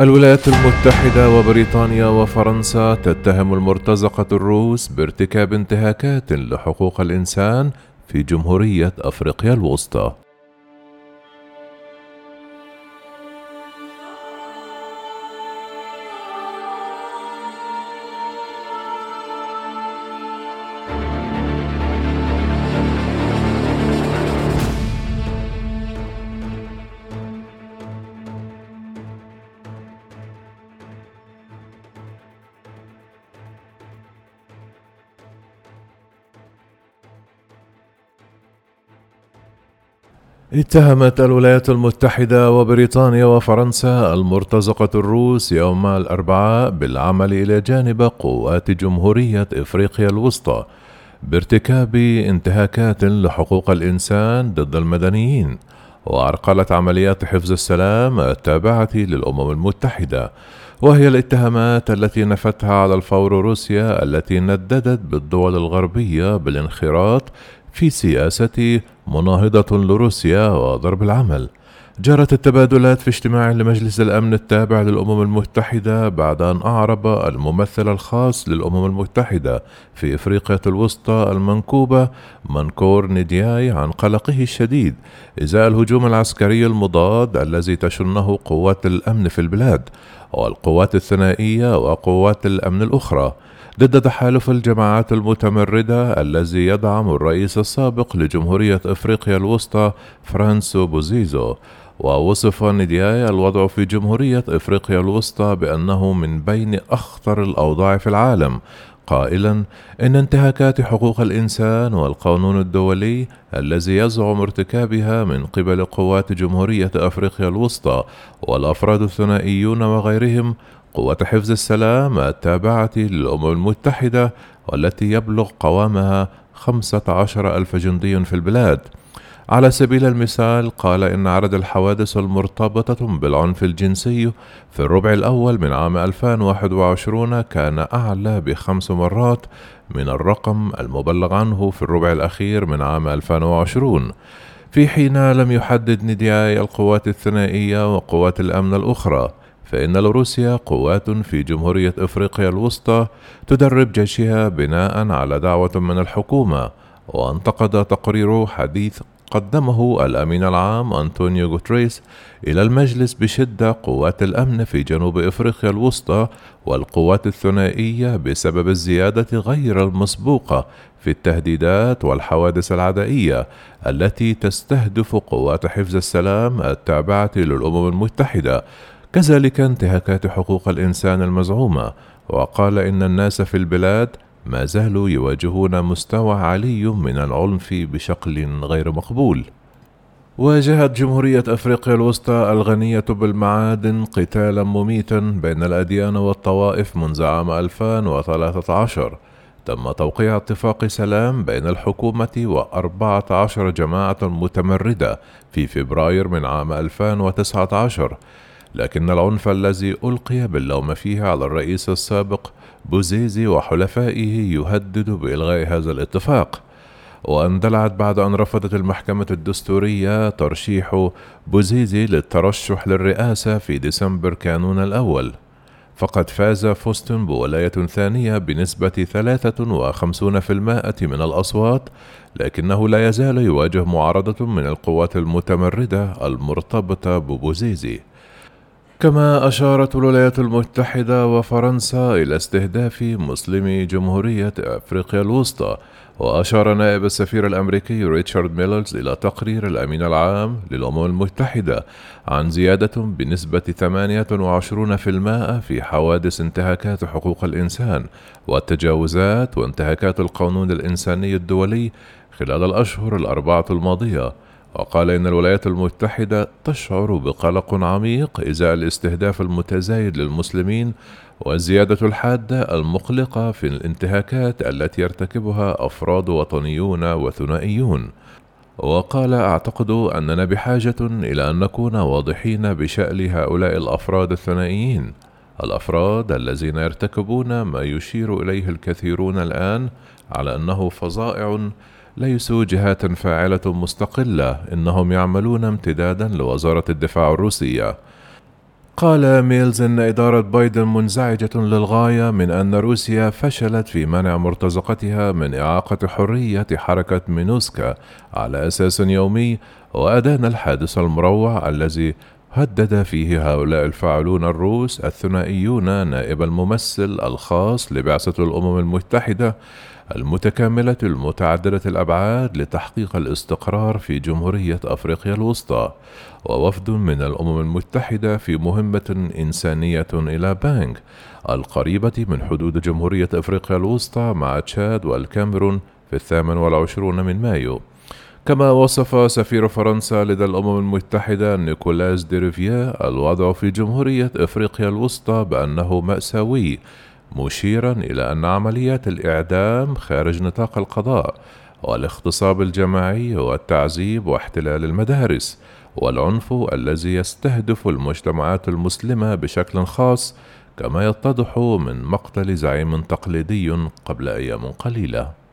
الولايات المتحدة وبريطانيا وفرنسا تتهم المرتزقة الروس بارتكاب انتهاكات لحقوق الإنسان في جمهورية أفريقيا الوسطى. اتهمت الولايات المتحدة وبريطانيا وفرنسا المرتزقة الروس يوم الأربعاء بالعمل إلى جانب قوات جمهورية إفريقيا الوسطى بارتكاب انتهاكات لحقوق الإنسان ضد المدنيين وعرقلت عمليات حفظ السلام التابعة للأمم المتحدة وهي الاتهامات التي نفتها على الفور روسيا التي نددت بالدول الغربية بالانخراط في سياسة مناهضة لروسيا وضرب العمل. جرت التبادلات في اجتماع لمجلس الأمن التابع للأمم المتحدة بعد أن أعرب الممثل الخاص للأمم المتحدة في إفريقيا الوسطى المنكوبة منكور ندياي عن قلقه الشديد إزاء الهجوم العسكري المضاد الذي تشنه قوات الأمن في البلاد. والقوات الثنائية وقوات الأمن الأخرى ضد تحالف الجماعات المتمردة الذي يدعم الرئيس السابق لجمهورية أفريقيا الوسطى فرانسوا بوزيزي. ووصف ندياي الوضع في جمهورية أفريقيا الوسطى بأنه من بين أخطر الأوضاع في العالم قائلا إن انتهاكات حقوق الإنسان والقانون الدولي التي يزعم ارتكابها من قبل قوات جمهورية أفريقيا الوسطى والأفراد الثنائيون وغيرهم قوة حفظ السلام التابعة للأمم المتحدة والتي يبلغ قوامها خمسة عشر ألف جندي في البلاد. على سبيل المثال قال إن عدد الحوادث المرتبطة بالعنف الجنسي في الربع الأول من عام 2021 كان أعلى بخمس مرات من الرقم المبلغ عنه في الربع الأخير من عام 2020 في حين لم يحدد ندياي القوات الثنائية وقوات الأمن الأخرى فإن لروسيا قوات في جمهورية إفريقيا الوسطى تدرب جيشها بناء على دعوة من الحكومة وانتقد تقرير حديث قدمه الأمين العام أنطونيو غوتريس إلى المجلس بشدة قوات الأمن في جنوب إفريقيا الوسطى والقوات الثنائية بسبب الزيادة غير المسبوقة في التهديدات والحوادث العدائية التي تستهدف قوات حفظ السلام التابعة للأمم المتحدة. كذلك انتهاكات حقوق الإنسان المزعومة. وقال إن الناس في البلاد ما زالوا يواجهون مستوى عالي من العنف بشكل غير مقبول. واجهت جمهورية أفريقيا الوسطى الغنية بالمعادن قتالا مميتا بين الأديان والطوائف منذ عام 2013 تم توقيع اتفاق سلام بين الحكومة وأربعة عشر جماعة متمردة في فبراير من عام 2019 لكن العنف الذي ألقي باللوم فيه على الرئيس السابق بوزيزي وحلفائه يهدد بإلغاء هذا الاتفاق. واندلعت بعد أن رفضت المحكمة الدستورية ترشيح بوزيزي للترشح للرئاسة في ديسمبر كانون الأول. فقد فاز فوستان بولاية ثانية بنسبة 53% من الأصوات لكنه لا يزال يواجه معارضة من القوات المتمردة المرتبطة ببوزيزي. كما أشارت الولايات المتحدة وفرنسا إلى استهداف مسلمي جمهورية أفريقيا الوسطى وأشار نائب السفير الأمريكي ريتشارد ميلرز إلى تقرير الأمين العام للأمم المتحدة عن زيادة بنسبة 28% في حوادث انتهاكات حقوق الإنسان والتجاوزات وانتهاكات القانون الإنساني الدولي خلال الأشهر الأربعة الماضية. وقال إن الولايات المتحدة تشعر بقلق عميق إزاء الاستهداف المتزايد للمسلمين والزيادة الحادة المقلقة في الانتهاكات التي يرتكبها أفراد وطنيون وثنائيون. وقال أعتقد أننا بحاجة إلى أن نكون واضحين بشأن هؤلاء الأفراد الثنائيين الأفراد الذين يرتكبون ما يشير إليه الكثيرون الآن على أنه فظائع ليسوا جهات فاعلة مستقلة إنهم يعملون امتدادا لوزارة الدفاع الروسية. قال ميلز إن إدارة بايدن منزعجة للغاية من أن روسيا فشلت في منع مرتزقتها من إعاقة حرية حركة مينوسكا على أساس يومي وأدان الحادث المروع الذي هدد فيه هؤلاء الفاعلون الروس الثنائيون نائب الممثل الخاص لبعثة الأمم المتحدة المتكاملة المتعددة الأبعاد لتحقيق الاستقرار في جمهورية أفريقيا الوسطى، ووفد من الأمم المتحدة في مهمة إنسانية إلى بانغ القريبة من حدود جمهورية أفريقيا الوسطى مع تشاد والكاميرون في الثامن والعشرون من مايو. كما وصف سفير فرنسا لدى الأمم المتحدة نيكولاس ديريفيا الوضع في جمهورية إفريقيا الوسطى بأنه مأساوي مشيرا إلى أن عمليات الإعدام خارج نطاق القضاء والاغتصاب الجماعي والتعذيب واحتلال المدارس والعنف الذي يستهدف المجتمعات المسلمة بشكل خاص كما يتضح من مقتل زعيم تقليدي قبل أيام قليلة.